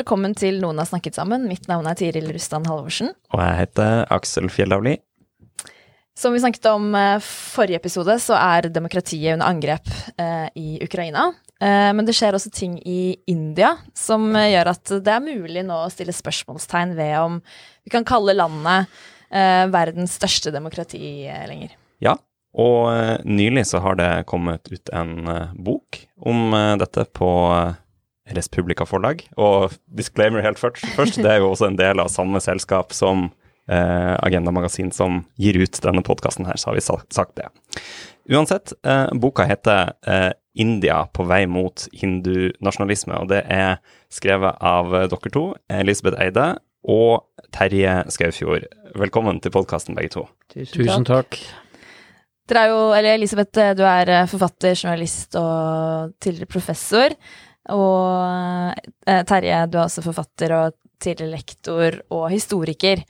Velkommen til Noen har snakket sammen. Mitt navn er Tiril Rustan Halvorsen. Og jeg heter Aksel Fjellavli. Som vi snakket om eh, forrige episode, så er demokratiet under angrep eh, i Ukraina. Eh, men det skjer også ting i India som gjør at det er mulig nå å stille spørsmålstegn ved om vi kan kalle landet eh, verdens største demokrati lenger. Ja, og nylig så har det kommet ut en bok om dette på Respublika forlag. Og disclaimer helt først, først, det er jo også en del av samme selskap som eh, Agenda Magasin som gir ut denne podkasten her, så har vi sagt det. Uansett, eh, boka heter eh, 'India på vei mot hindunasjonalisme', og det er skrevet av eh, dere to, Elisabeth Eide og Terje Skaufjord. Velkommen til podkasten, begge to. Tusen takk. Dere er jo, eller Elisabeth, eh, du er eh, forfatter, journalist og tidligere professor. Og eh, Terje, du er også forfatter og tidligere lektor og historiker.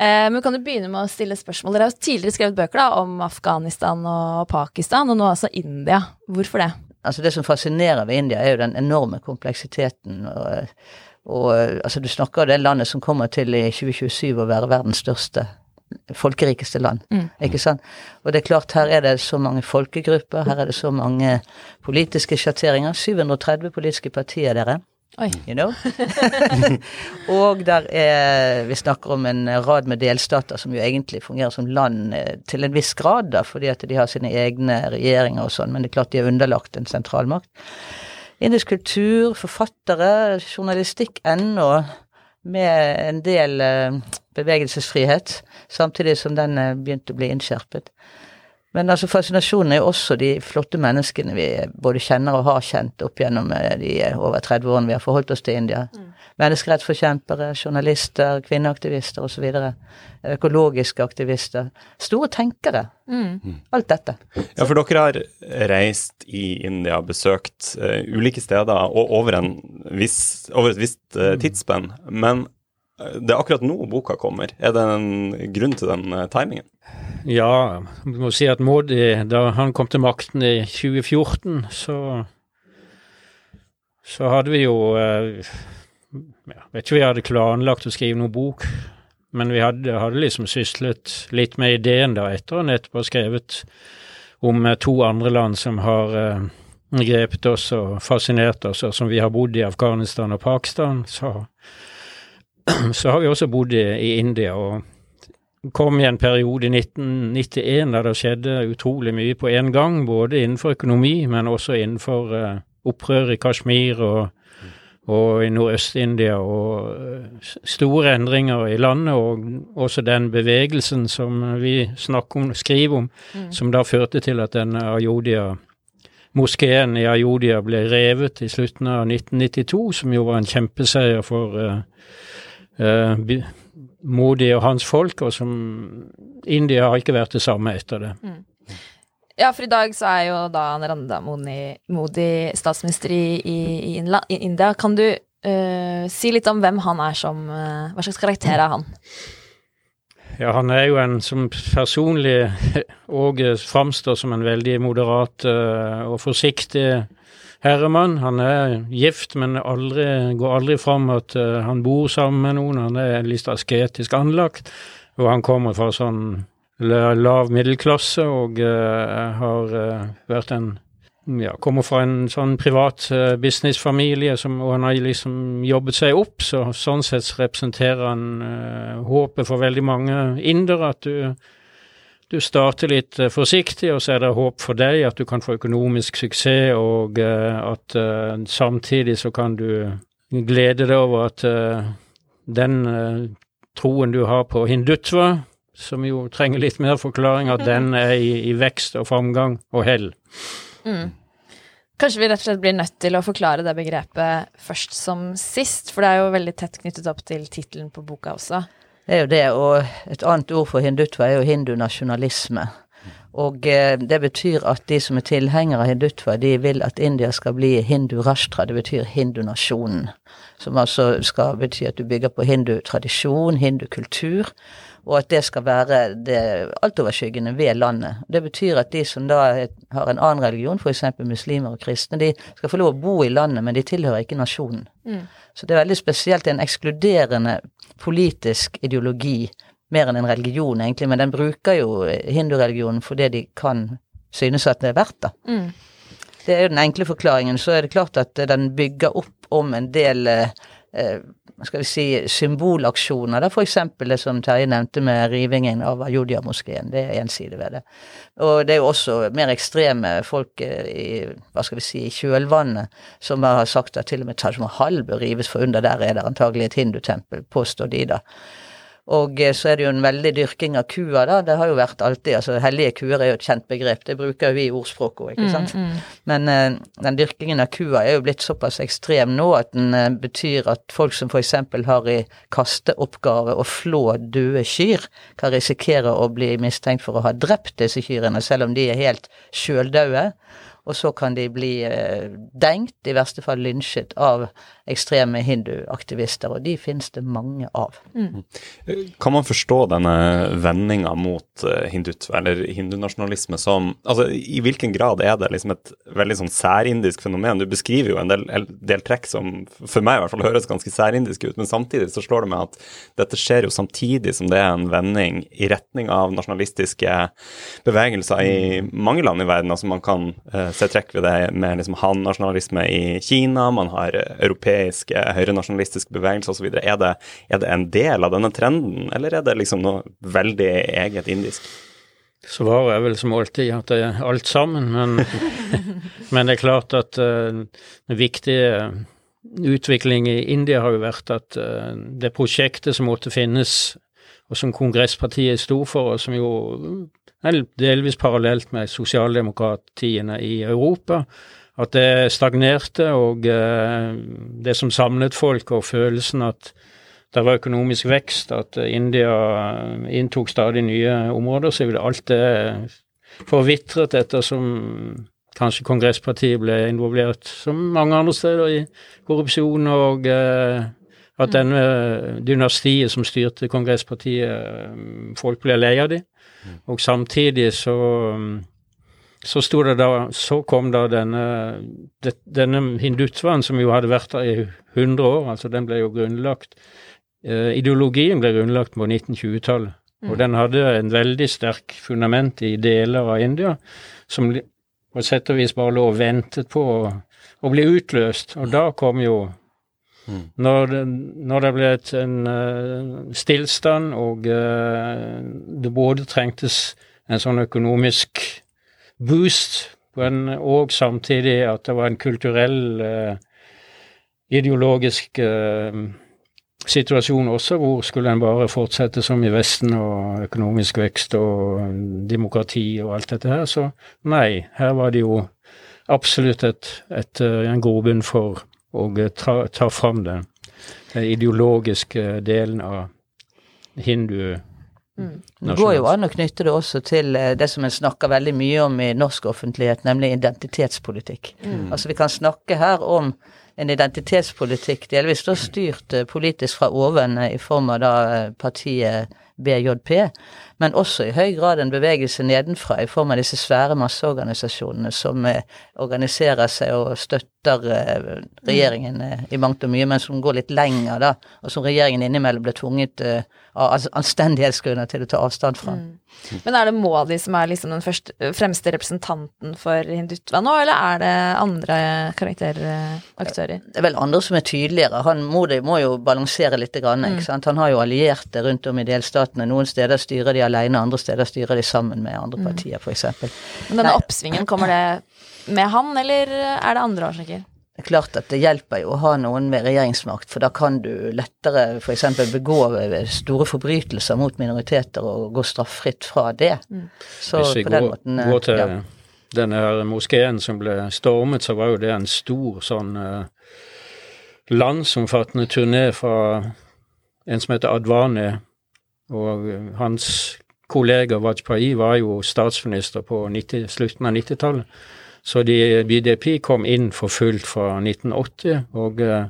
Eh, men kan du begynne med å stille spørsmål? Dere har jo tidligere skrevet bøker da, om Afghanistan og Pakistan, og nå altså India. Hvorfor det? Altså Det som fascinerer ved India, er jo den enorme kompleksiteten. Og, og altså Du snakker om det landet som kommer til i 2027 å være verdens største, folkerikeste land. Mm. Ikke sant? Og det er klart, her er det så mange folkegrupper, her er det så mange politiske sjatteringer. 730 politiske partier, dere. Oi. You know? og der er Vi snakker om en rad med delstater som jo egentlig fungerer som land eh, til en viss grad, da, fordi at de har sine egne regjeringer og sånn, men det er klart de er underlagt en sentralmakt. Indisk kultur, forfattere, journalistikk ennå, med en del eh, bevegelsesfrihet, samtidig som den eh, begynte å bli innskjerpet. Men altså fascinasjonen er jo også de flotte menneskene vi både kjenner og har kjent opp gjennom eh, de eh, over 30 årene vi har forholdt oss til India. Menneskerettsforkjempere, journalister, kvinneaktivister osv. Økologiske aktivister. Store tenkere. Mm. Alt dette. Ja, for dere har reist i India, besøkt uh, ulike steder og over, en viss, over et visst uh, tidsspenn. Men eh, det er akkurat nå boka kommer. Er det en grunn til den eh, timingen? Ja, vi må si at Modi, da han kom til makten i 2014, så så hadde vi jo Jeg Vet ikke om vi hadde planlagt å skrive noen bok, men vi hadde, hadde liksom syslet litt med ideen da etter og nettopp skrevet om eh, to andre land som har eh, grepet oss og fascinert oss, og som vi har bodd i Afghanistan og Pakistan. Så, så har vi også bodd i, India. og kom i en periode i 1991 der det skjedde utrolig mye på en gang, både innenfor økonomi, men også innenfor uh, opprør i Kashmir og, og i Nordøst-India, og uh, store endringer i landet, og også den bevegelsen som vi snakker om, skriver om, som da førte til at den Ayodhya Moskeen i Ayodhya ble revet i slutten av 1992, som jo var en kjempeseier for uh, uh, Modi og hans folk, og som India har ikke vært det samme etter det. Ja, for i dag så er jo da Narendra Modi, Modi statsminister i, i, i, India. Kan du eh, si litt om hvem han er som eh, Hva slags karakter er han? Ja, han er jo en som personlig eh, framstår som en veldig moderat eh, og forsiktig herremann. Han er gift, men aldri, går aldri fram at eh, han bor sammen med noen. Han er litt asketisk anlagt, og han kommer fra sånn lav middelklasse og uh, har eh, vært en ja, kommer fra en sånn privat uh, businessfamilie, og han har liksom jobbet seg opp, så sånn sett representerer han uh, håpet for veldig mange indere, at du, du starter litt eh, forsiktig, og så er det håp for deg at du kan få økonomisk suksess, og eh, at eh, samtidig så kan du glede deg over at den troen du har på hindutva, som jo trenger litt mer forklaring, at den er i, i vekst og framgang og hell. Mm. Kanskje vi rett og slett blir nødt til å forklare det begrepet først som sist, for det er jo veldig tett knyttet opp til tittelen på boka også. Det er jo det, og et annet ord for hindutva er jo hindunasjonalisme. Og eh, det betyr at de som er tilhengere av hindutva, de vil at India skal bli hindu-rashtra, det betyr hindunasjonen. Som altså skal bety at du bygger på hindutradisjon, hindukultur, og at det skal være det altoverskyggende ved landet. Det betyr at de som da har en annen religion, f.eks. muslimer og kristne, de skal få lov å bo i landet, men de tilhører ikke nasjonen. Mm. Så det er veldig spesielt en ekskluderende politisk ideologi, mer enn en religion egentlig, men den bruker jo hindureligionen for det de kan synes at det er verdt det. Mm. Det er jo den enkle forklaringen. Så er det klart at den bygger opp om en del eh, eh skal vi si, symbolaksjoner, da f.eks. det som Terje nevnte med rivingen av Ayodhya-moskeen. Det er én side ved det. Og det er jo også mer ekstreme folk eh, i hva skal vi si, i kjølvannet som har sagt at til og med Taj Mahal bør rives, for under der er det antagelig et hindutempel, påstår de da. Og eh, så er det jo en veldig dyrking av kua, da. Det har jo vært alltid altså Hellige kuer er jo et kjent begrep, det bruker jo vi i ordspråket ikke mm, sant. Mm, mm. Men uh, den dyrkingen av kua er jo blitt såpass ekstrem nå at den uh, betyr at folk som f.eks. har i kasteoppgave å flå døde kyr, kan risikere å bli mistenkt for å ha drept disse kyrne, selv om de er helt sjøldaude og så kan de bli eh, dengt, i verste fall lynsjet, av ekstreme hinduaktivister, og de finnes det mange av. Mm. Kan man forstå denne vendinga mot hindut, hindutva, eller hindunasjonalisme, som Altså, i hvilken grad er det liksom et veldig sånn særindisk fenomen? Du beskriver jo en del, en del trekk som for meg i hvert fall høres ganske særindiske ut, men samtidig så slår det meg at dette skjer jo samtidig som det er en vending i retning av nasjonalistiske bevegelser i mange land i verden. altså man kan uh, se trekk ved det med liksom han-nasjonalisme i Kina, man har europeiske høyrenasjonalistiske bevegelser osv. Er, det, er det en del av denne trenden, eller er det liksom noe veldig eget indisk? Svaret er vel som alltid at det er alt sammen, men, men det er klart at uh, den viktige utvikling i India har jo vært at uh, det prosjektet som måtte finnes, og som Kongresspartiet sto for, og som jo delvis parallelt med sosialdemokratiene i Europa. At det stagnerte, og eh, det som samlet folk, og følelsen at det var økonomisk vekst, at India inntok stadig nye områder, så ville alt det forvitret ettersom kanskje Kongresspartiet ble involvert, som mange andre steder, i korrupsjon, og eh, at mm. denne dynastiet som styrte Kongresspartiet, folk ble lei av dem. Og samtidig så så sto det da Så kom da denne, det, denne hindutvaen, som jo hadde vært der i 100 år, altså den ble jo grunnlagt eh, Ideologien ble grunnlagt på 1920-tallet. Mm. Og den hadde en veldig sterk fundament i deler av India, som på et sett og vis bare lå og ventet på å, å bli utløst. Og da kom jo Mm. Når, det, når, det, ble et, en uh, stillstand, og uh, det både trengtes en sånn økonomisk boost, en, og samtidig at det var en kulturell, uh, ideologisk situasjon også, hvor skulle en bare fortsette som i Vesten, og økonomisk vekst og demokrati og alt dette her. Så nei, her var det jo absolutt et, et, en grobunn for eh, ta, ta fram den, den ideologiske delen av hindu. Mm. Det går jo an å knytte det også til eh, det som en snakker veldig mye om i norsk offentlighet, nemlig identitetspolitikk. Mm. Altså vi kan snakke her om en identitetspolitikk delvis da styrt eh, politisk fra oven i form av da partiet BJP, men også i høy grad en bevegelse nedenfra i form av disse svære masseorganisasjonene som organiserer seg og støtter eh, regjeringen eh, i mangt og mye, men som går litt lenger, da, og som regjeringen innimellom blir tvunget eh, av anstendighetsgrunner til å ta avstand fra. Mm. Men er det Modi som er liksom den første, fremste representanten for hindutva nå, eller er det andre karakteraktører? Det er vel andre som er tydeligere. Han Modi må jo balansere litt, grann, mm. sant? Han har jo allierte rundt om i delstatene. Noen steder styrer de alene, andre steder styrer de sammen med andre partier, f.eks. Men denne Nei. oppsvingen, kommer det med han, eller er det andre årsaker? det er klart at det hjelper jo å ha noen med regjeringsmakt, for da kan du lettere f.eks. begå store forbrytelser mot minoriteter og gå straffritt fra det. Mm. Så Hvis vi på den går, måten eh, går til ja. denne her moskeen som ble stormet, så var jo det en stor sånn uh, landsomfattende turné fra en som heter Advani, og hans kollega Vajpayee var jo statsminister på 90, slutten av 90-tallet. Så de, BDP kom inn for fullt fra 1980. og uh,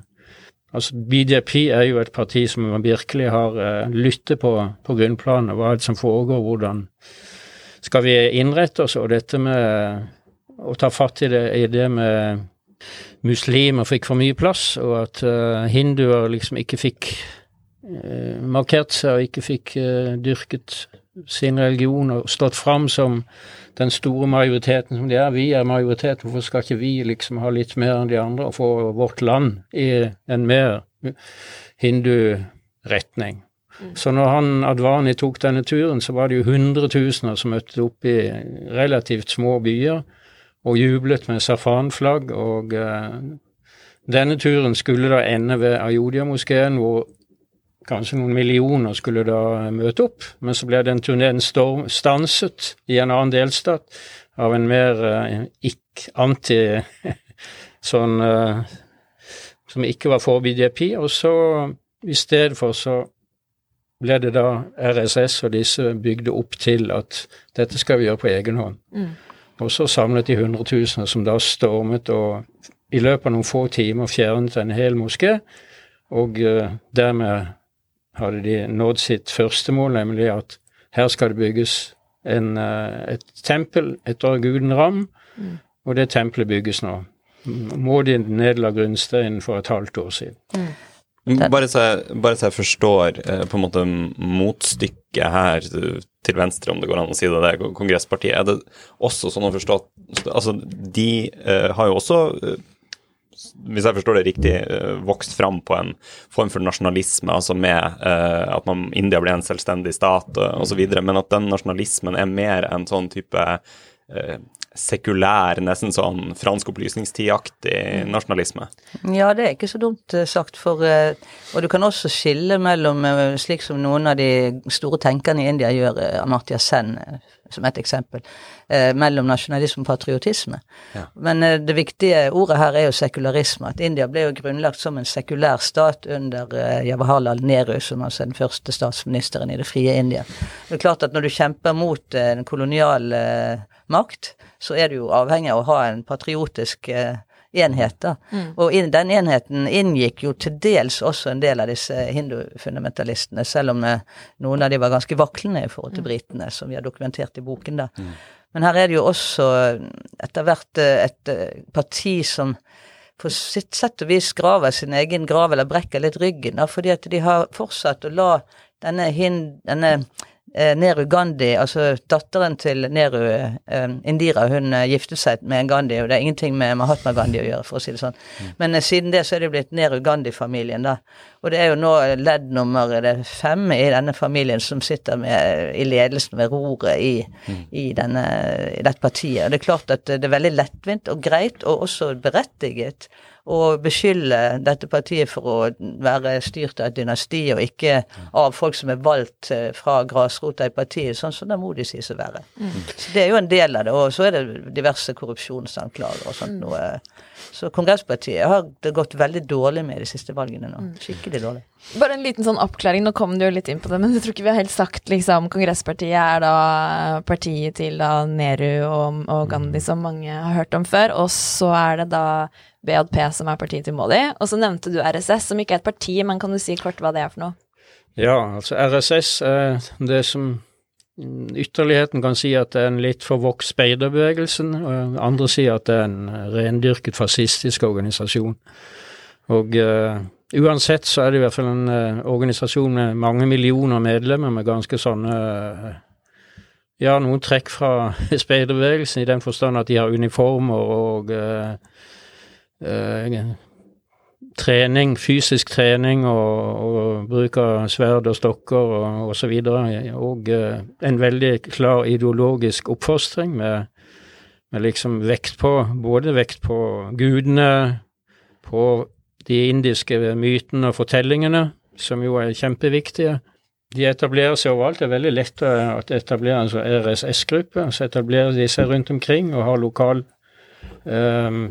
altså BDP er jo et parti som virkelig har uh, lyttet på på grunnplanet. Hva er det som foregår, hvordan skal vi innrette oss? Og dette med å ta fatt i det, i det med muslimer fikk for mye plass, og at uh, hinduer liksom ikke fikk markert seg og ikke fikk uh, dyrket sin religion og stått fram som den store majoriteten som de er. Vi er majoriteten, hvorfor skal ikke vi liksom ha litt mer enn de andre og få vårt land i en mer hindu-retning? Så når han Advani tok denne turen, så var det jo hundretusener som møtte opp i relativt små byer og jublet med safanflagg. Og uh, denne turen skulle da ende ved Ayodhya-moskeen, hvor kanskje noen millioner skulle da møte opp, men så ble den turneen stanset i en annen delstat av en mer uh, ikk-anti sånn uh, Som ikke var for BDP, og så i stedet for så ble det da RSS og disse bygde opp til at dette skal vi gjøre på egen hånd. Mm. Og så samlet de hundretusener som da stormet og i løpet av noen få timer fjernet en hel moské, og uh, dermed hadde de nådd sitt første mål, nemlig at her skal det bygges en, eh, et tempel etter guden Ram, mm. og det tempelet bygges nå. Må de nedla grunnsteinen for et halvt år siden. Mm. Bare så, jeg, bare så, jeg, forstår eh, på en måte motstykket her til venstre, om det går an å si det, det er kongresspartiet. Er det også sånn å forstå at altså, de uh, har jo også eh, hvis jeg forstår det riktig, eh, vokst fram på en form for nasjonalisme, altså med uh, at man, India ble en selvstendig stat uh, osv., men at den nasjonalismen er mer en sånn type sekulær, nesten sånn fransk opplysningstidaktig nasjonalisme. Ja, det er ikke så dumt sagt, for Og du kan også skille mellom, slik som noen av de store tenkerne i India gjør, Amartya Sen som et eksempel, eh, mellom nasjonalisme og patriotisme. Ja. Men eh, det viktige ordet her er jo sekularisme. At India ble jo grunnlagt som en sekulær stat under eh, Jawaharlal Nehru, som altså den første statsministeren i det frie India. Det er klart at når du kjemper mot en kolonial makt, så er du jo avhengig av å ha en patriotisk eh, enheter. Mm. Og in, den enheten inngikk jo til dels også en del av disse hindufundamentalistene, selv om eh, noen av de var ganske vaklende i forhold til mm. britene, som vi har dokumentert i boken da. Mm. Men her er det jo også eh, etter hvert eh, et parti som på sitt sett og vis graver sin egen grav, eller brekker litt ryggen, da, fordi at de har fortsatt å la denne, hind, denne Nehru Gandhi, altså datteren til Nehru, eh, Indira, hun eh, giftet seg med en Gandhi, og det er ingenting med Mahatma Gandhi å gjøre, for å si det sånn. Mm. Men eh, siden det så er det blitt Nehru Gandhi-familien, da. Og det er jo nå ledd nummer fem i denne familien som sitter med, i ledelsen ved roret i, mm. i, denne, i dette partiet. Og det er klart at det er veldig lettvint og greit, og også berettiget å beskylde dette partiet for å være styrt av et dynasti, og ikke av folk som er valgt eh, fra grasrota i partiet, sånn som det må de sies å være. Mm. Så Det er jo en del av det. Og så er det diverse korrupsjonsanklager og sånt mm. noe. Så Kongresspartiet har det gått veldig dårlig med de siste valgene nå. Mm. Skikkelig dårlig. Bare en liten sånn oppklaring, nå kom du jo litt inn på det, men jeg tror ikke vi har helt sagt liksom Kongresspartiet er da partiet til da Nehru og, og Gandhi, som mange har hørt om før, og så er det da BJP, som er partiet til Modi. Og så nevnte du RSS, som ikke er et parti, men kan du si kort hva det er for noe? Ja, altså RSS er det som ytterligheten kan si at det er en litt forvokst speiderbevegelsen, og andre sier at det er en rendyrket fascistisk organisasjon. Og uh, uansett så er det i hvert fall en uh, organisasjon med mange millioner medlemmer med ganske sånne uh, Ja, noen trekk fra speiderbevegelsen i den forstand at de har uniformer og uh, trening, fysisk trening og, og bruk av sverd og stokker og osv. Og, og uh, en veldig klar ideologisk oppfostring med, med, liksom vekt på Både vekt på gudene, på de indiske mytene og fortellingene, som jo er kjempeviktige. De etablerer seg overalt. Det er veldig lett å etablere en sånn RSS-gruppe. Så etablerer de seg rundt omkring og har lokal um,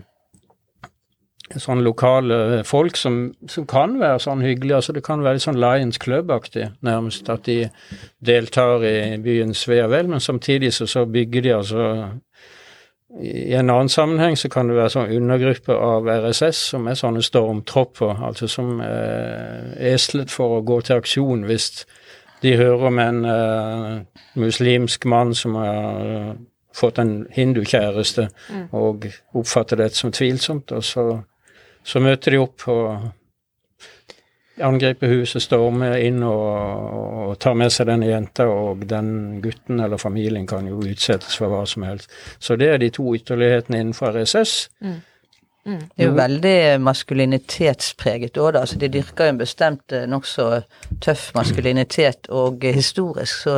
sånn lokale folk som, som, kan være sånn hyggelige. altså Det kan være litt sånn Lions Club-aktig, nærmest. At de deltar i byens ve og vel, men samtidig så, så, bygger de altså I en annen sammenheng så kan det være sånn undergruppe av RSS som er sånne stormtropper, altså som er eslet for å gå til aksjon hvis de hører om en uh, muslimsk mann som har uh, fått en hindukjæreste mm. og oppfatter det som tvilsomt, og så, så møter de opp og angriper huset, stormer inn og, og, tar med seg denne jenta, og den gutten eller familien kan jo utsettes for hva som helst. Så det er de to ytterlighetene innenfor RSS. Mm. Mm. Det er jo veldig maskulinitetspreget òg, da. Altså, de dyrker jo en bestemt eh, nokså tøff maskulinitet, og historisk så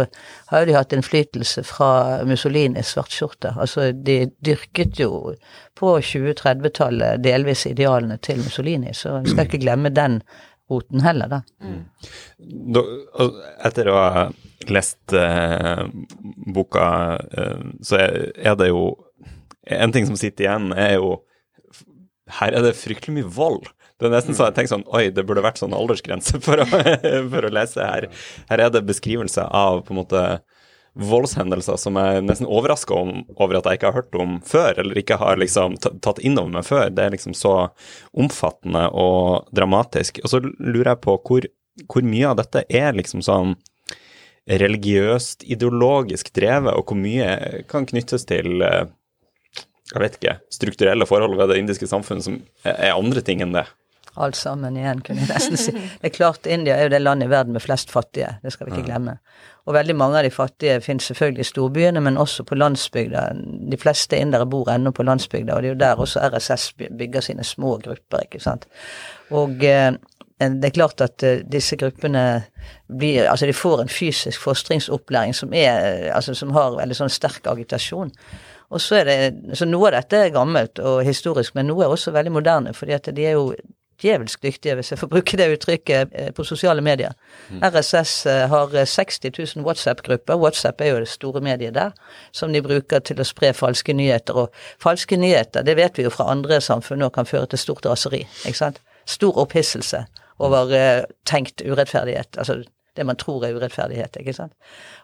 har jo de hatt innflytelse fra Mussolinis svartskjorte. Altså, de dyrket jo på 2030-tallet delvis idealene til Mussolini, så en skal ikke glemme den roten heller, da. Mm. da etter å ha lest eh, boka, eh, så er det jo En ting som sitter igjen, er jo her er det fryktelig mye vold. Det er nesten så jeg tenker sånn Oi, det burde vært sånn aldersgrense for å, for å lese her. Her er det beskrivelse av på en måte voldshendelser som jeg nesten overraska over at jeg ikke har hørt om før, eller ikke har liksom tatt inn over meg før. Det er liksom så omfattende og dramatisk. Og så lurer jeg på hvor, hvor mye av dette er liksom sånn religiøst, ideologisk drevet, og hvor mye kan knyttes til eh, jeg vet ikke, strukturelle forhold ved det indiske samfunnet som er andre ting enn det? Alt sammen igjen, kunne jeg nesten si. Det er klart India er jo det landet i verden med flest fattige, det skal vi ikke glemme. Og veldig mange av de fattige finnes selvfølgelig i storbyene, men også på landsbygda. De fleste indere bor ennå på landsbygda, og det er jo der også RSS bygger sine små grupper, ikke sant. Og eh, det er klart at uh, disse gruppene blir Altså, de får en fysisk fostringsopplæring som er Altså som har veldig sånn sterk agitasjon. Og så er det Så noe av dette er gammelt og historisk, men noe er også veldig moderne, fordi at de er jo djevelsk dyktige, hvis jeg får bruke det uttrykket, eh, på sosiale medier. Mm. RSS eh, har 60 eh, 000 WhatsApp-grupper. WhatsApp er jo det store mediet der, som de bruker til å spre falske nyheter. Og falske nyheter, det vet vi jo fra andre samfunn, og kan føre til stort raseri. ikke sant? Stor opphisselse over tenkt urettferdighet. Altså det man tror er urettferdighet. ikke sant?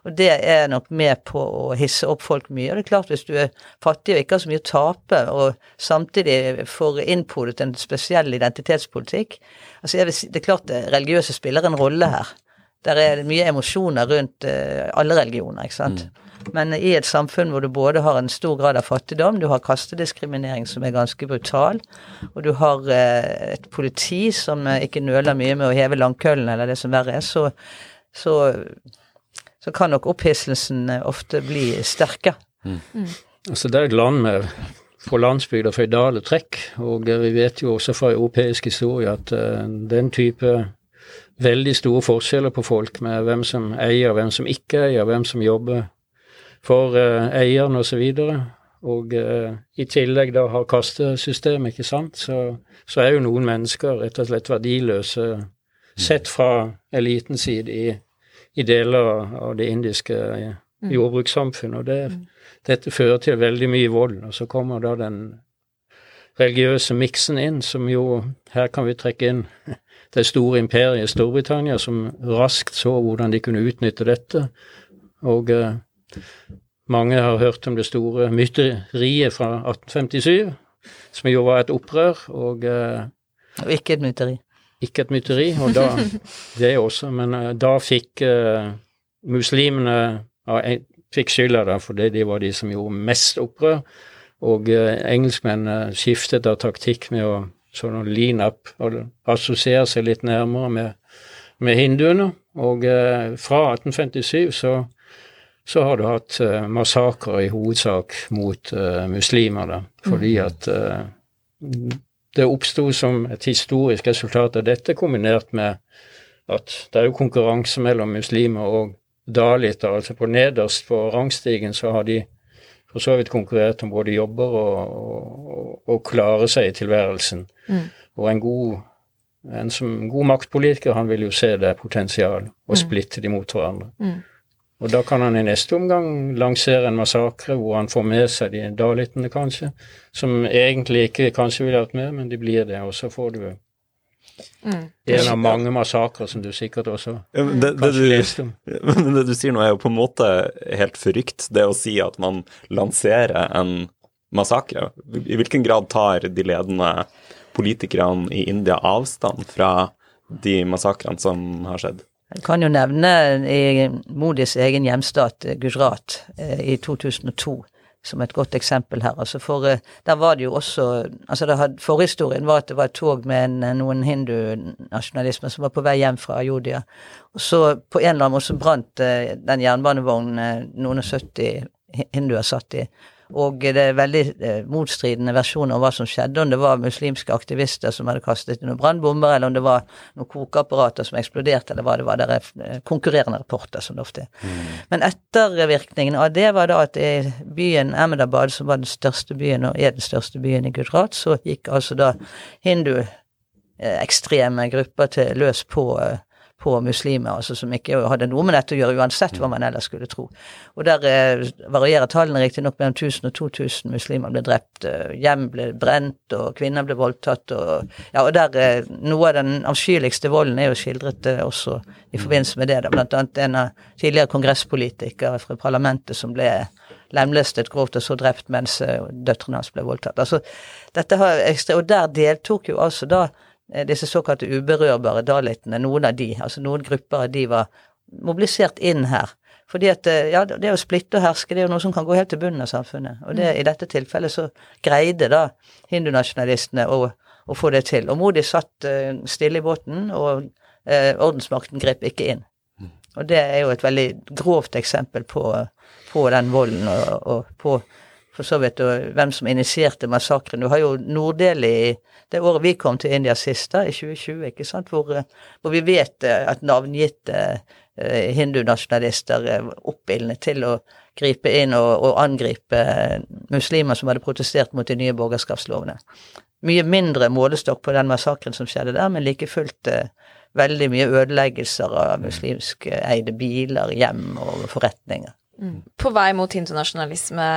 Og det er nok med på å hisse opp folk mye. Og det er klart, hvis du er fattig og ikke har så mye å tape, og samtidig får innpodet en spesiell identitetspolitikk altså jeg vil si, Det er klart det religiøse spiller en rolle her. Der er mye emosjoner rundt uh, alle religioner, ikke sant. Mm. Men i et samfunn hvor du både har en stor grad av fattigdom, du har kastediskriminering som er ganske brutal, og du har eh, et politi som eh, ikke nøler mye med å heve langkøllen eller det som verre er, så, så, så kan nok opphisselsen eh, ofte bli sterkere. Mm. Mm. Altså det er et land med på landsbygda føydale trekk, og vi vet jo også fra europeisk historie at uh, den type veldig store forskjeller på folk med hvem som eier, hvem som ikke eier, hvem som jobber for uh, eieren osv. Og, så og uh, i tillegg da har kastesystem, ikke sant, så, så, er jo noen mennesker rett og slett verdiløse sett fra elitens side i, i, deler av det indiske uh, jordbrukssamfunnet. Og det, mm. dette fører til veldig mye vold. Og så kommer da den religiøse miksen inn, som jo Her kan vi trekke inn det store imperiet Storbritannia, som raskt så hvordan de kunne utnytte dette. Og uh, mange har hørt om det store myteriet fra 1857, som jo var et opprør, og uh, Og ikke et myteri. Ikke et myteri, og da Det også, men uh, da fikk uh, muslimene fikk skylda da, fordi de var de som gjorde mest opprør, og engelskmennene skiftet da taktikk med å sånn lean up og assosiere seg litt nærmere med, med hinduene, og fra 1857 så så har du hatt uh, massakrer i hovedsak mot uh, muslimer, da, fordi mm. at uh, det oppsto som et historisk resultat av dette, kombinert med at det er jo konkurranse mellom muslimer og daliter. Altså på nederst på rangstigen så har de for så vidt konkurrert om både jobber og, og, og klare seg i tilværelsen. Mm. Og en god, en som god maktpolitiker, han vil jo se det potensial og splitte de mot hverandre. Mm. Og da kan han i neste omgang lansere en massakre hvor han får med seg de dalitene, kanskje, som egentlig ikke kanskje ville vært med, men de blir det. Og så får du Mm. en av mange massakrer som du sikkert også Ja, men det, det, kanskje du, leste om. men det du sier nå, er jo på en måte helt forrykt. Det å si at man lanserer en massakre. I hvilken grad tar de ledende politikerne i India avstand fra de massakrene som har skjedd? Jeg kan jo nevne i Modis egen hjemstat, eh, Gujarat, eh, i 2002 som et godt eksempel her. Altså for eh, Der var det jo også altså det had, Forhistorien var at det var et tog med en, noen hindunasjonalismer som var på vei hjem fra Ayodhya. Og så på en eller annen måte brant eh, den jernbanevognen eh, noen og 70 hinduer satt i. Og det er veldig eh, motstridende versjoner om hva som skjedde, om det var muslimske aktivister som hadde kastet noen brannbomber, eller om det var noen kokeapparater som eksploderte, eller hva det var. Det er eh, konkurrerende rapporter, som det ofte er. Men ettervirkningen av det var da at i byen Ahmedabad, som var den største byen, og er den største byen i Gujarat, så gikk altså da hinduekstreme grupper til løs på eh, på muslimer, altså som ikke hadde noe med dette å gjøre, uansett hva man ellers skulle tro. Og der eh, varierer tallene riktignok mellom 1000 og 2000 muslimer ble drept, eh, hjem ble brent, og kvinner ble voldtatt, og ja, og der eh, Noe av den avskyeligste volden er jo skildret eh, også i forbindelse med det, da, blant annet en av tidligere kongresspolitikere fra parlamentet som ble lemlestet grovt og så drept mens eh, døtrene hans ble voldtatt. Altså, dette har ekstra, Og der deltok jo altså da disse såkalte uberørbare dalitene, noen av de, altså noen grupper av de var mobilisert inn her. Fordi at eh, ja, det å splitte og herske, det er jo noe som kan gå helt til bunnen av samfunnet. Og det, i dette tilfellet så greide da hindunasjonalistene å, å få det til. Og Modi satt uh, stille i båten, og uh, ordensmakten grep ikke inn. Og det er jo et veldig grovt eksempel på, på den volden, og, og på for så vidt hvem som initierte massakren. Du har jo Nord-Delhi i det året vi kom til India sist, da, i 2020, ikke sant, hvor, eh, hvor vi vet eh, at navngitte eh, hindunasjonalister er oppildnet til å gripe inn og, og angripe eh, muslimer som hadde protestert mot de nye borgerskapslovene. Mye mindre målestokk på den massakren som skjedde der, men like fullt eh, veldig mye ødeleggelser av muslimskeide biler, hjem og forretninger. På vei mot internasjonalisme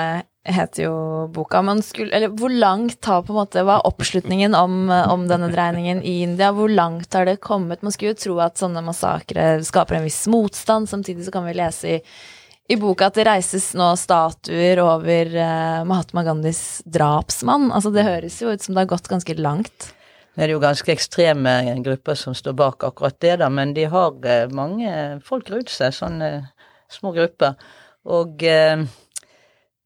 heter jo boka. Man skulle, eller hvor langt har på en måte, Hva er oppslutningen om, om denne dreiningen i India? Hvor langt har det kommet? Man skulle jo tro at sånne massakre skaper en viss motstand. Samtidig så kan vi lese i, i boka at det reises nå statuer over uh, Mahatma Gandhis drapsmann. Altså Det høres jo ut som det har gått ganske langt. Det er jo ganske ekstreme grupper som står bak akkurat det, da, men de har eh, mange folk rundt seg, sånne små grupper. Og eh,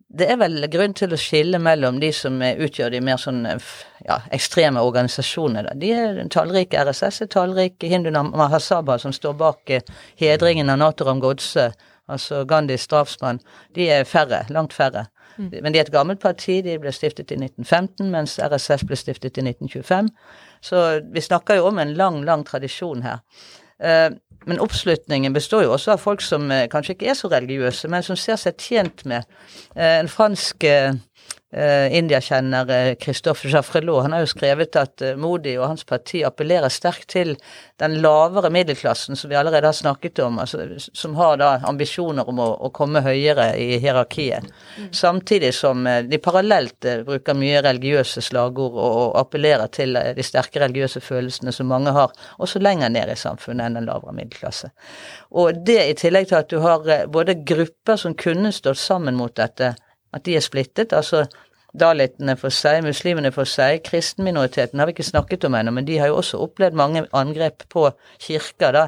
det er vel grunn til å skille mellom de som utgjør de mer sånn eh, ja, ekstreme organisasjonene. De er tallrike. RSS er tallrike. Hindu Mahasabha, som står bak eh, hedringen av Natoram Godse, altså Gandhis drapsmann, de er færre. Langt færre. Men de er et gammelt parti. De ble stiftet i 1915, mens RSS ble stiftet i 1925. Så vi snakker jo om en lang, lang tradisjon her. Eh, Men oppslutningen består jo også av folk som eh, kanskje ikke er så religiøse, men som ser seg tjent med eh, En fransk eh, eh, indiakjenner, Kristoffer Jaffrelot, han har jo skrevet at uh, Modi og hans parti appellerer sterkt til den lavere middelklassen som vi allerede har snakket om, altså, som har da ambisjoner om å, å komme høyere i hierarkiet. Samtidig som uh, de parallelt bruker mye religiøse slagord og, og appellerer til de sterke religiøse følelsene som mange har, også lenger ned i samfunnet enn den lavere middelklasse. Og det i tillegg til at du har både grupper som kunne stått sammen mot dette, at de er splittet, altså dalitene for seg, muslimene for seg, kristenminoriteten har vi ikke snakket om ennå, men de har jo også opplevd mange angrep på kirker, da,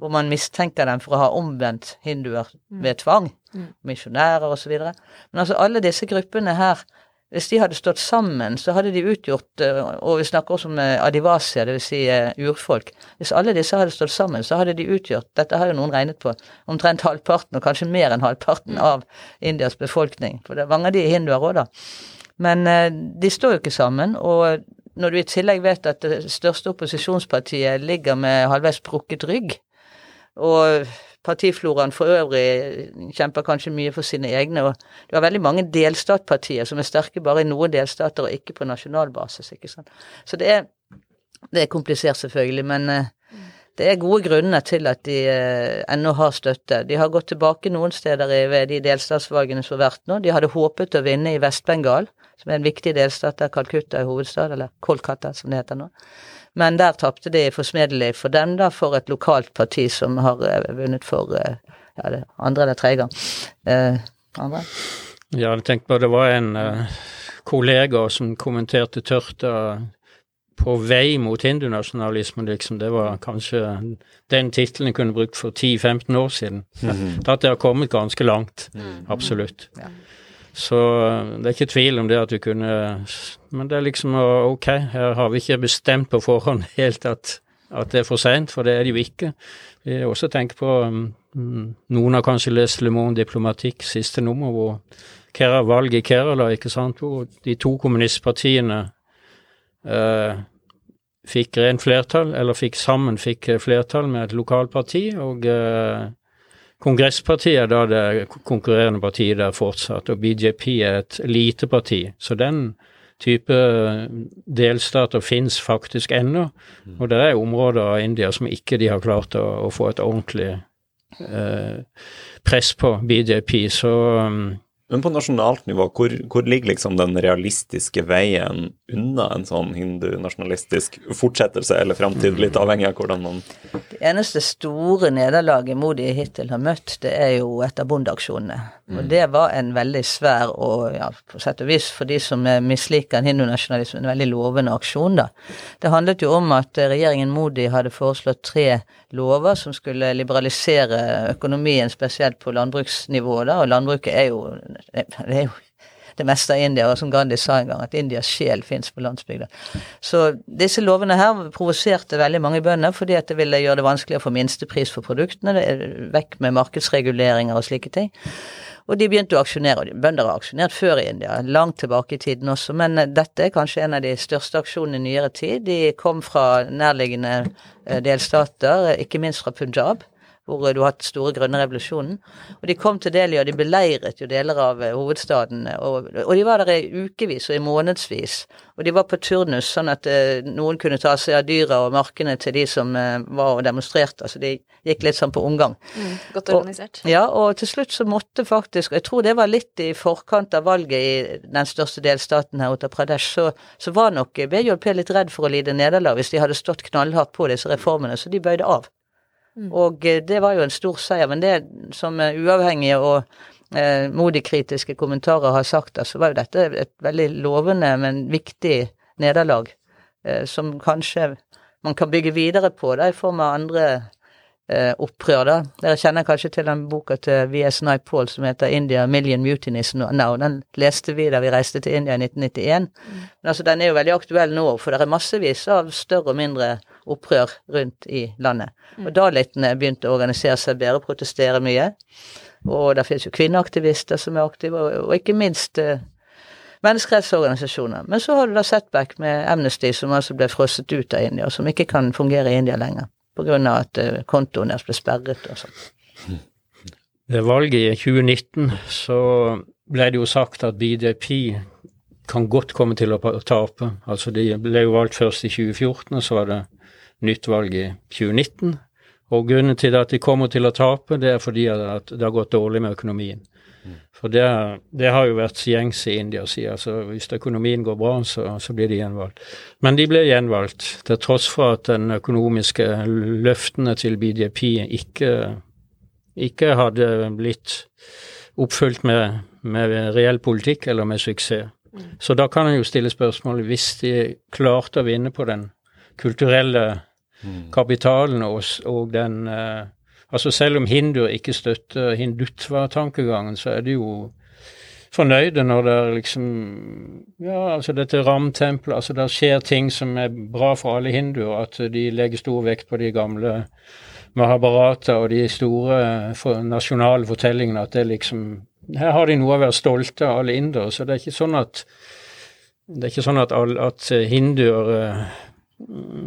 hvor man mistenker dem for å ha omvendt hinduer ved tvang, misjonærer osv. Men altså alle disse gruppene her, hvis de hadde stått sammen, så hadde de utgjort eh, Og vi snakker også om eh, adivasia, dvs. Si, eh, urfolk. Hvis alle disse hadde stått sammen, så hadde de utgjort Dette har jo noen regnet på. Omtrent halvparten, og kanskje mer enn halvparten, av Indias befolkning. For det mange av de er hinduer òg, da. Men de står jo ikke sammen. Og når du i tillegg vet at det største opposisjonspartiet ligger med halvveis brukket rygg, og partifloraen for øvrig kjemper kanskje mye for sine egne, og du har veldig mange delstatpartier som er sterke bare i noen delstater og ikke på nasjonal basis, ikke sant. Så det er Det er komplisert, selvfølgelig, men eh, det er gode grunner til at de eh, ennå har støtte. De har gått tilbake noen steder ved de delstatsvalgene som har vært nå. De hadde håpet å vinne i Vest-Bengal, som er en viktig delstat der Calcutta er hovedstad, eller Kolkata som det heter nå. Men der tapte de forsmedelig for dem, da, for et lokalt parti som har eh, vunnet for eh, ja, det andre eller tredje gang. Eh, andre? Ja, jeg tenkte på det var en uh, kollega som kommenterte tørta på vei mot hindunasjonalismen, liksom. Det var kanskje den tittelen jeg kunne brukt for 10-15 år siden. Mhm. At det har kommet ganske langt. Mm. Absolutt. Ja. Så det er ikke tvil om det at du kunne Men det er liksom ok, her har vi ikke bestemt på forhånd helt at, at det er for seint, for det er det jo ikke. Vi har også tenkt på um, Noen har kanskje lest Le Monde Diplomatikk, siste nummer, hvor Kera, valget i Kerala, ikke sant, hvor de to kommunistpartiene eh, fikk rent flertall, eller fikk sammen fikk eh, flertall med et lokalparti, og eh, Kongresspartiet da det konkurrerende partiet der fortsatt, og BJP er et lite parti. Så den type delstater fins faktisk ennå, og det er områder av India som ikke de har klart å, å få et ordentlig eh, press på BJP. Så um, Men på nasjonalt nivå, hvor, hvor ligger liksom den realistiske veien unna en sånn hindu-nasjonalistisk fortsettelse eller framtid, litt avhengig av hvordan man Det eneste store nederlaget Modi hittil har møtt, det er jo etter bondeaksjonene. Og det var en veldig svær og, ja, på sett og vis for de som misliker misliker hindunasjonalisme, en veldig lovende aksjon, da. Det handlet jo om at regjeringen Modi hadde foreslått tre lover som skulle liberalisere økonomien, spesielt på landbruksnivå, da, og landbruket er jo det er jo det meste av India, og som Gandhi sa en gang, at Indias sjel fins på landsbygda. Så disse lovene her provoserte veldig mange bønder, fordi at det ville gjøre det vanskeligere å få minstepris for produktene, vekk med markedsreguleringer og slike ting. Og de begynte å aksjonere, og bønder har aksjonert før i India, langt tilbake i tiden også, men eh, dette er kanskje en av de største aksjonene i nyere tid. De kom fra nærliggende eh, delstater, ikke minst fra Punjab hvor du har hatt store grønne revolusjonen. Og de kom til Delhi, og de beleiret jo deler av eh, hovedstaden. Og, og de var der i ukevis og i månedsvis. Og de var på turnus, sånn at eh, noen kunne ta seg av dyra og markene til de som eh, var og demonstrerte. Altså de gikk litt sånn på omgang. Mm, godt Og- organisert. Ja, og til slutt så måtte faktisk, og jeg tror det var litt i forkant av valget i den største delstaten her, Uttar Pradesh, så, så var nok BJP litt redd for å lide nederlag hvis de hadde stått knallhardt på disse reformene, så de bøyde av. Og eh, det var jo en stor seier, men det som uavhengige og eh, Modi-kritiske kommentarer har sagt, så var jo dette et veldig lovende, men viktig nederlag, eh, som kanskje man kan bygge videre på da, i form av andre eh, opprør. da. Dere kjenner kanskje til den boka til VS Naipaul som heter 'India Million Mutinies Now'. Den leste vi da vi reiste til India i 1991. Men altså, den er jo veldig aktuell nå, for det er massevis av større og mindre opprør rundt i landet. Og dalitene begynte å organisere seg bedre, protestere mye. Og det finnes jo kvinneaktivister som er aktive, og, og ikke minst eh, menneskerettsorganisasjoner. Men så har du da setback med Amnesty, som altså ble frosset ut av India, og som ikke kan fungere i India lenger. På grunn av at eh, kontoen deres ble sperret og sånn. Ved valget i 2019 så ble det jo sagt at BDP kan godt komme til å tape. Altså de ble jo valgt først i 2014, og så var det nytt valg i 2019. Og grunnen til at de kommer til å tape, det er fordi at det har gått dårlig med økonomien. For det, det har jo vært gjengs i India å si altså hvis økonomien går bra, så, så blir de gjenvalgt. Men de ble gjenvalgt, til tross for at den økonomiske løftene til BJP ikke ikke hadde blitt oppfylt med, med reell politikk eller med suksess. Så da kan en jo stille spørsmålet hvis de klarte å vinne på den kulturelle kapitalen og, og den eh, Altså selv om hinduer ikke støtter hindutva-tankegangen, så er de jo fornøyde når det er liksom Ja, altså dette ramtempelet Altså det skjer ting som er bra for alle hinduer, at de legger stor vekt på de gamle Mahabharata og de store for, nasjonale fortellingene, at det liksom Her har de noe å være stolte av, alle indere. Så det er ikke sånn at det er ikke sånn at, all, at hinduer eh,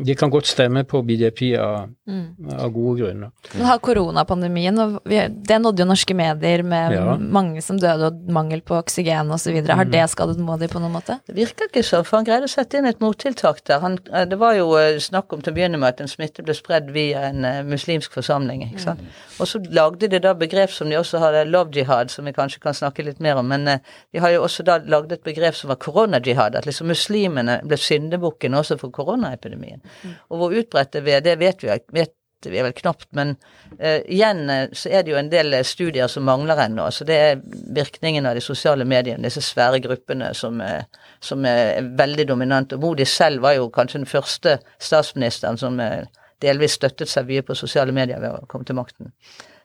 de kan godt stemme på BDP av, Mm. av gode grunner. Men har koronapandemien, og vi, det nådde jo norske medier med Ja. mange som døde og mangel på oksygen osv. Har det skadet Modi på noen måte? Det virker ikke så, for han greide å sette inn et mottiltak der. Han, eh, det var jo eh, snakk om til å begynne med at en smitte ble spredd via en eh, muslimsk forsamling. ikke sant? Og så lagde de da begrep som de også hadde, love jihad, som vi kanskje kan snakke litt mer om. Men de har jo også da lagd et begrep som var koronajihad, at liksom muslimene ble syndebukken også for koronaepidemien. Og hvor utbredt det er, det vet vi, vet vi vel knapt, men uh, igjen eh, så er det jo en del eh, studier som mangler ennå. Så det er virkningen av de sosiale mediene, disse svære gruppene som, eh, som er veldig dominante. Og Modi selv var jo kanskje den første statsministeren som delvis støttet seg mye på sosiale medier ved å komme til makten.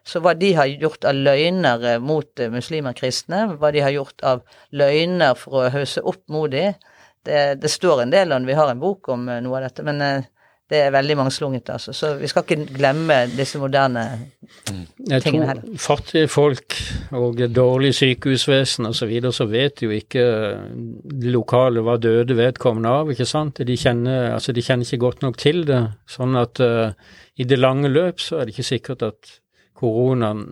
Så hva de har gjort av løgner mot muslimer og kristne, hva de har gjort av løgner for å hausse opp Modi, det, det står en del om, vi har en bok om eh, noe av dette, men eh, det er veldig mangslungent, altså. Så vi skal ikke glemme disse moderne Jeg tingene tror fattige folk og dårlig sykehusvesen osv., så, videre, så vet jo ikke lokale hva døde vedkommende av, ikke sant. De kjenner, altså de kjenner ikke godt nok til det. Sånn at uh, i det lange løp så er det ikke sikkert at koronaen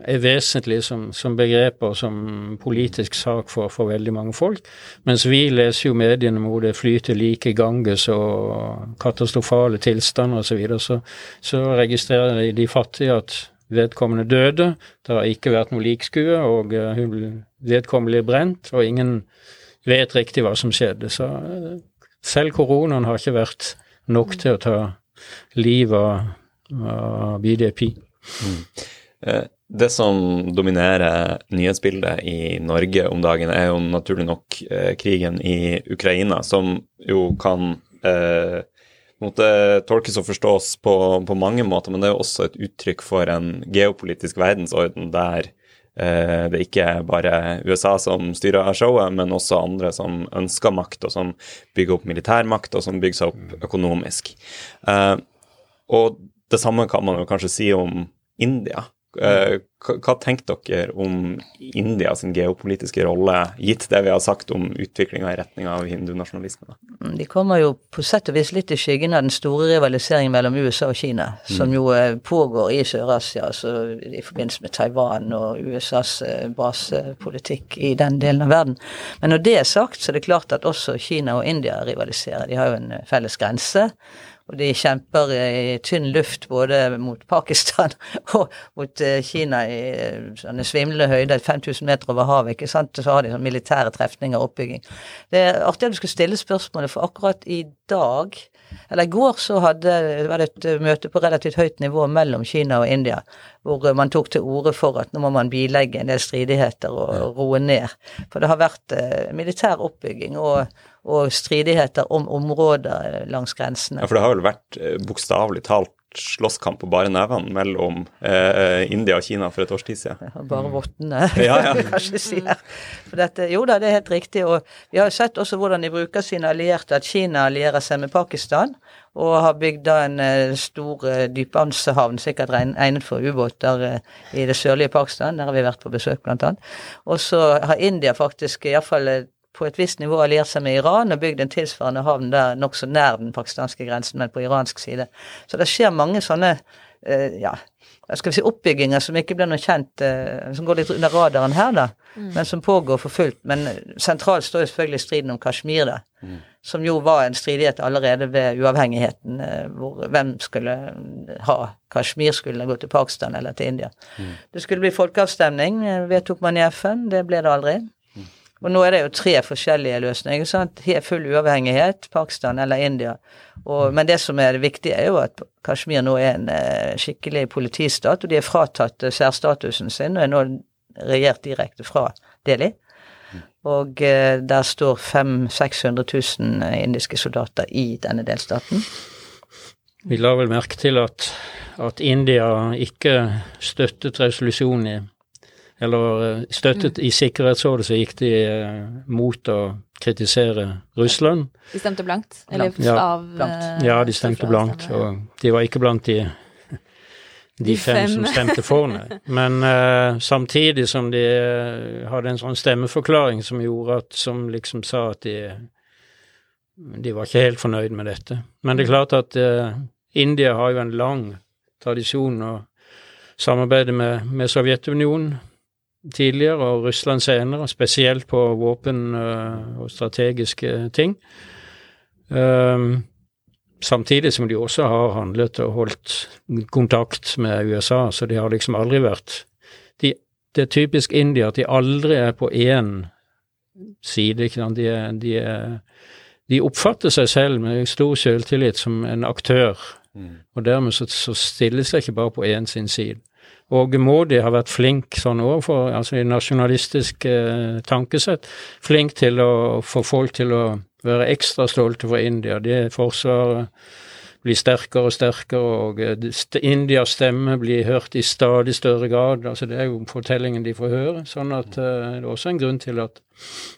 er vesentlig som, som begrep og som politisk sak for, for veldig mange folk. Mens vi leser jo mediene hvor det flyter like Ganges og katastrofale tilstander osv., så, videre, så så registrerer de, fattige at vedkommende døde. Det har ikke vært noe likskue, og eh, vedkommende blir brent, og ingen vet riktig hva som skjedde. Så eh, selv koronaen har ikke vært nok til å ta livet av, BDP. Eh, Det som dominerer nyhetsbildet i Norge om dagen, er jo naturlig nok eh, krigen i Ukraina, som jo kan eh, måtte tolkes og forstås på, på mange måter, men det er jo også et uttrykk for en geopolitisk verdensorden der eh, det ikke er bare USA som styrer showet, men også andre som ønsker makt, og som bygger opp militærmakt, og som bygger seg opp økonomisk. Eh, og det samme kan man jo kanskje si om India. Eh, hva, tenker dere om India sin geopolitiske rolle, gitt det vi har sagt om utviklinga i retning av hindunasjonalisme? Mm, De kommer jo på sett og vis litt i skyggen av den store rivaliseringen mellom USA og Kina, som jo eh, pågår i Sør-Asia, altså i forbindelse med Taiwan og USAs eh, basepolitikk i den delen av verden. Men når det er sagt, så er det klart at også Kina og India rivaliserer. De har jo en felles grense. Og de kjemper i tynn luft både mot Pakistan og mot eh, Kina i eh, sånne svimlende høyder, 5000 meter over havet. ikke sant? Så har de sånn militære trefninger og oppbygging. Det er artig at du skulle stille spørsmålet, for akkurat i dag, eller i går, så hadde, var det et eh, møte på relativt høyt nivå mellom Kina og India, hvor eh, man tok til orde for at nå må man bilegge en del stridigheter og roe ned. For det har vært eh, militær oppbygging og, og stridigheter om områder eh, langs grensene. Ja, for det har vel vært eh, bokstavelig talt slåsskamp på bare nevene mellom eh, India og Kina for et års tid siden. Ja, Bare vottene, Ja, ja. kanskje sier. For dette, jo da, det er helt riktig. Og vi har jo sett også hvordan de bruker sine allierte, at Kina allierer seg med Pakistan. Og har bygd da en eh, stor uh, dypvannshavn, sikkert egnet for ubåter eh, i det sørlige Pakistan. Der har vi vært på besøk, blant annet. Og så har India faktisk iallfall på et visst nivå alliert seg med Iran og bygd en tilsvarende havn der nokså nær den pakistanske grensen, men på iransk side. Så det skjer mange sånne eh, ja, hva skal vi si, oppbygginger som ikke blir noe kjent, eh, som går litt under radaren her, da, men som pågår for fullt. Men eh, sentralt står jo selvfølgelig striden om Kashmir, da, som jo var en stridighet allerede ved uavhengigheten, eh, hvor hvem skulle ha Kashmir, skulle gå til Pakistan eller til India. Det skulle bli folkeavstemning, eh, vedtok man i FN, det ble det aldri. Og nå er det jo tre forskjellige løsninger. sant? Full uavhengighet, Pakistan eller India. Og, men det som er det viktige, er jo at Kashmir nå er en eh, skikkelig politistat, og de er fratatt eh, særstatusen sin og er nå regjert direkte fra Delhi. Og eh, der står 500 000-600 000 indiske soldater i denne delstaten. Vi la vel merke til at, at India ikke støttet resolusjonen i Eller støttet støttet i Sikkerhetsrådet, så gikk de eh, mot å kritisere Russland. De stemte blankt? Eller Blankt. Ja, av blankt. eh, Ja, de stemte blankt, og de var ikke blant de de De fem, fem. som stemte for nei. Men eh, samtidig som de eh, hadde en sånn stemmeforklaring som gjorde at Som liksom sa at de de var ikke helt fornøyd med dette. Men det er klart at uh, India har jo en lang tradisjon å samarbeide med, med Sovjetunionen tidligere, og Russland senere, spesielt på våpen uh, og strategiske ting. Samtidig som de også har handlet og holdt kontakt med USA, så de har liksom aldri vært de, Det er typisk India at de aldri er på én side. De, de, de, oppfatter seg selv med stor selvtillit som en aktør, mm. og dermed så, så stilles de ikke bare på én sin side. Og Modi har vært flink sånn overfor, altså i nasjonalistisk eh, tankesett, flink til å få folk til å være ekstra stolte for India. Det Forsvaret blir sterkere og sterkere, og eh, Indias stemme blir hørt i stadig større grad. altså Det er jo fortellingen de får høre. sånn at uh, Det er også en grunn til at,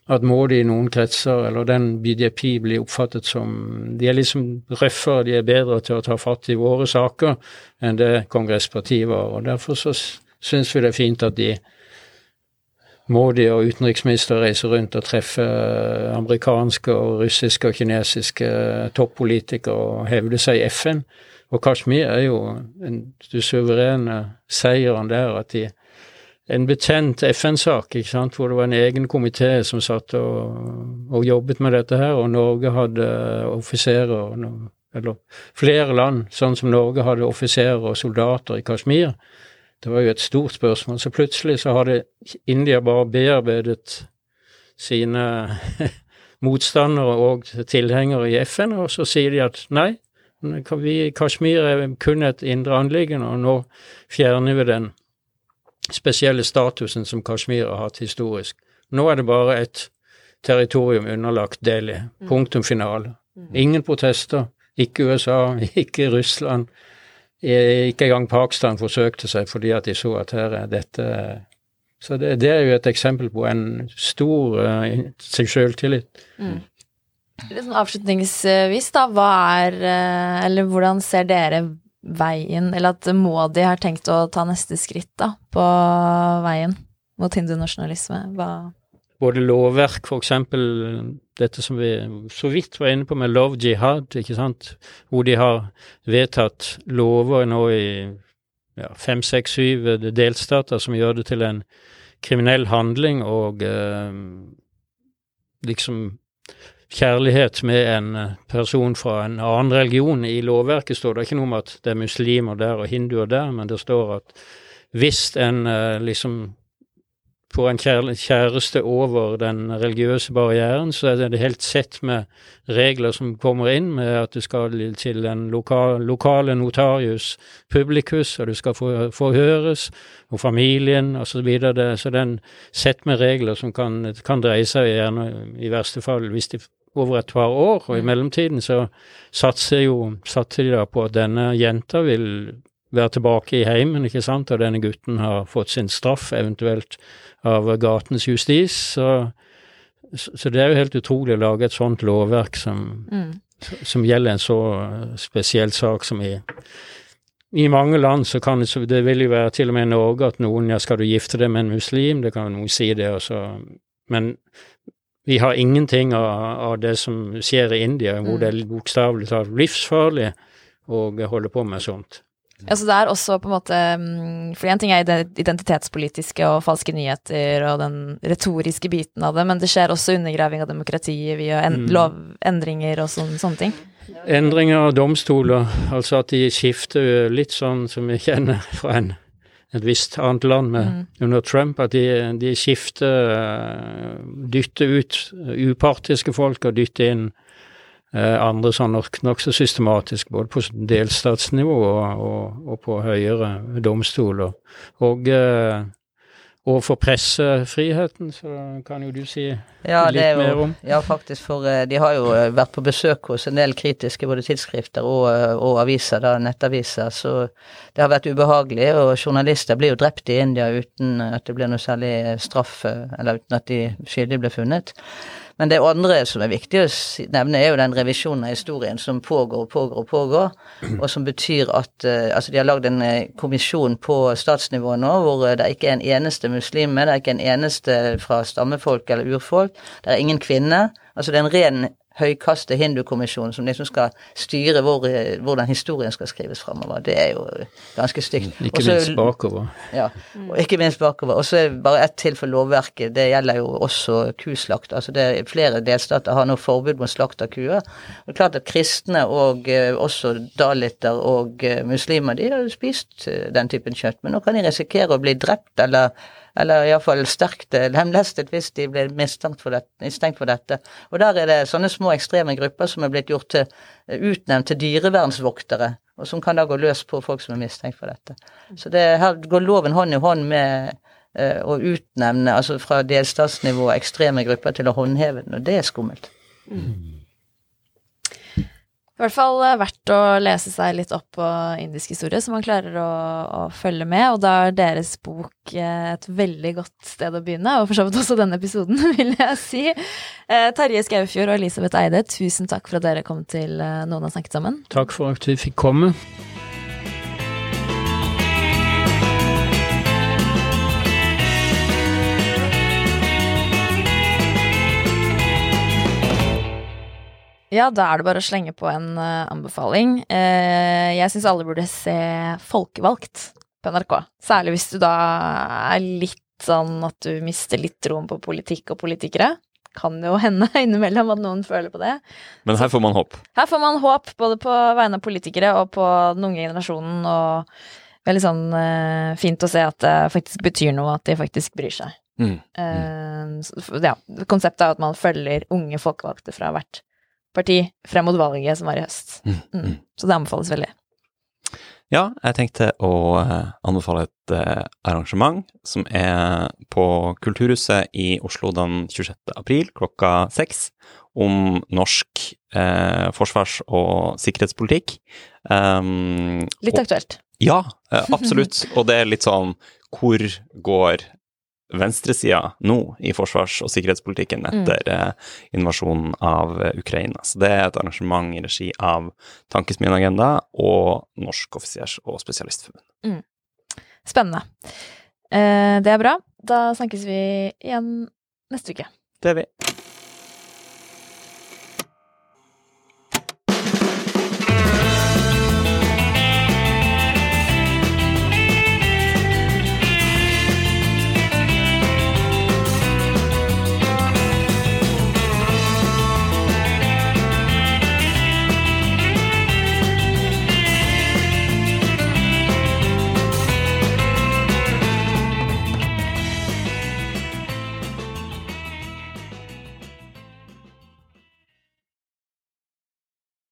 at Modi i noen kretser, eller den BDP, blir oppfattet som De er liksom røffere, de er bedre til å ta fatt i våre saker enn det kongresspartiet var. og Derfor så syns vi det er fint at de de og utenriksminister reise rundt og treffe eh, amerikanske og russiske og kinesiske eh, toppolitikere og hevde seg i FN. Og Kashmir er jo en, den suverene seieren der at de En betent FN-sak, ikke sant, hvor det var en egen komité som satt og, og, jobbet med dette her, og Norge hadde offiserer, eller flere land, sånn som Norge hadde offiserer og soldater i Kashmir det var jo et stort spørsmål. Så plutselig så hadde India bare bearbeidet sine motstandere og tilhengere i FN, og så sier de at nei, vi, Kashmir er kun et indre anliggende, og nå fjerner vi den spesielle statusen som Kashmir har hatt historisk. Nå er det bare et territorium underlagt Delhi. Mm. Punktum finale. Mm. Ingen protester. Ikke USA, ikke Russland, ikke engang Pakistan forsøkte seg fordi at de så at her er dette Så det, det er jo et eksempel på en stor uh, selvtillit. Mm. Litt sånn avslutningsvis, da. Hva er Eller hvordan ser dere veien, eller at Modi har tenkt å ta neste skritt da, på veien mot hindunasjonalisme? Hva både lovverk, eksempel dette som vi så vidt var inne på med love jihad, ikke sant, hvor de har vedtatt lover nå i ja, fem, seks, syv delstater som gjør det til en kriminell handling og eh, liksom kjærlighet med en person fra en annen religion. I lovverket står det ikke noe om at det er muslimer der og hinduer der, men det står at hvis en eh, liksom på en kjæreste over den religiøse barrieren, så er det helt sett med regler som kommer inn, med at du skal til den lokale, lokale notarius publicus, og du skal forhøres, og familien osv. Så, så det er en sett med regler som kan, kan dreie seg gjerne, i verste fall, hvis de over et par år, og i mm. mellomtiden så satser jo satser de da på at denne jenta vil være tilbake i heimen, ikke sant, og denne gutten har fått sin straff, eventuelt av gatens justis. Så, så, det er jo helt utrolig å lage et sånt lovverk som, mm. som gjelder en så spesiell sak som i i mange land så kan det, det vil jo være til og med i Norge at noen ja, skal du gifte deg med en muslim, det kan noen si det også, men vi har ingenting av, av det som skjer i India, hvor mm. det er bokstavelig talt livsfarlig å holde på med sånt. Ja, så det er også på en måte mm, For én ting er identitetspolitiske og falske nyheter og den retoriske biten av det, men det skjer også undergraving av demokratiet via en, mm. lovendringer og sånne, sånne ting. Endringer av domstoler, altså at de skifter litt sånn som vi kjenner fra en, et visst annet land med, mm. under Trump, at de, de skifter eh, Dytter ut upartiske folk og dytter inn andre sånn nokså nok systematisk, både på delstatsnivå og, og, og på høyere domstoler. Og, eh, og for pressefriheten, så kan jo du si ja, litt jo, mer om. Ja, faktisk, for eh, de har jo vært på besøk hos en del kritiske både tidsskrifter og, og aviser, da, nettaviser, så det har vært ubehagelig. Og journalister blir jo drept i India uten at det blir noe særlig straff, eller uten at de skyldige blir funnet. Men det andre som er viktig å nevne, er jo den revisjonen av historien som pågår og pågår og pågår, og som betyr at uh, Altså, de har lagd en uh, kommisjon på statsnivå nå hvor uh, det ikke er en eneste muslim med, det er ikke en eneste fra stammefolk eller urfolk, det er ingen kvinne. Altså, det er en ren høykastet hindukommisjonen som liksom skal styre hvor, hvordan historien skal skrives framover. Det er jo ganske stygt. Ikke Også- minst bakover. Ja, og ikke minst bakover. Og så bare ett til for lovverket. Det gjelder jo også kuslakt. Altså det er Flere delstater har nå forbud mot slakt av kuer. Det er klart at kristne og eh, også daliter og eh, muslimer de har jo spist eh, den typen kjøtt, men nå kan de risikere å bli drept eller eller iallfall sterkt eh, lemlestet hvis de blir mistenkt for, dette, mistenkt for dette. Og der er det sånne små ekstreme grupper som er blitt gjort til, eh, utnevnt til dyrevernsvoktere, og som kan da gå løs på folk som er mistenkt for dette. Så det, her går loven hånd i hånd med eh, å utnevne, altså fra delstatsnivå, ekstreme grupper til å håndheve den, og det er skummelt. I hvert fall eh, verdt å lese seg litt opp på indisk historie, så man klarer å, å følge med. Og da er deres bok eh, et veldig godt sted å begynne, og for så vidt også denne episoden, vil jeg si. Eh, Terje Skaufjord og Elisabeth Eide, tusen takk for at dere kom til Noen har snakket sammen. Takk for at vi fikk komme. Ja, da er det bare å slenge på en uh, anbefaling. Uh, jeg syns alle burde se Folkevalgt på NRK. Særlig hvis du da er litt sånn at du mister litt troen på politikk og politikere. Kan jo hende innimellom at noen føler på det. Men her får man håp. Her får man håp både på vegne av politikere og på den unge generasjonen, og veldig sånn uh, fint å se at det faktisk betyr noe, at de faktisk bryr seg. Mm. Så, ja, konseptet er at man følger unge folkevalgte fra hvert parti frem mot valget som var i høst. Mm. Mm. Så det anbefales veldig. Ja, jeg tenkte å eh, anbefale et eh, arrangement som er på Kulturhuset i Oslo den 26. april klokka seks, om norsk eh, forsvars- og sikkerhetspolitikk. Um, Litt og- aktuelt. Ja, eh, absolutt. Og det er litt sånn Hvor går venstresida nå i forsvars- og sikkerhetspolitikken etter mm. invasjonen av eh, Ukraina? Så det er et arrangement i regi av Tankesmien Agenda og Norsk offisers- og spesialistforbund. Spennende. Eh, det er bra. Da snakkes vi igjen neste uke. Det er vi.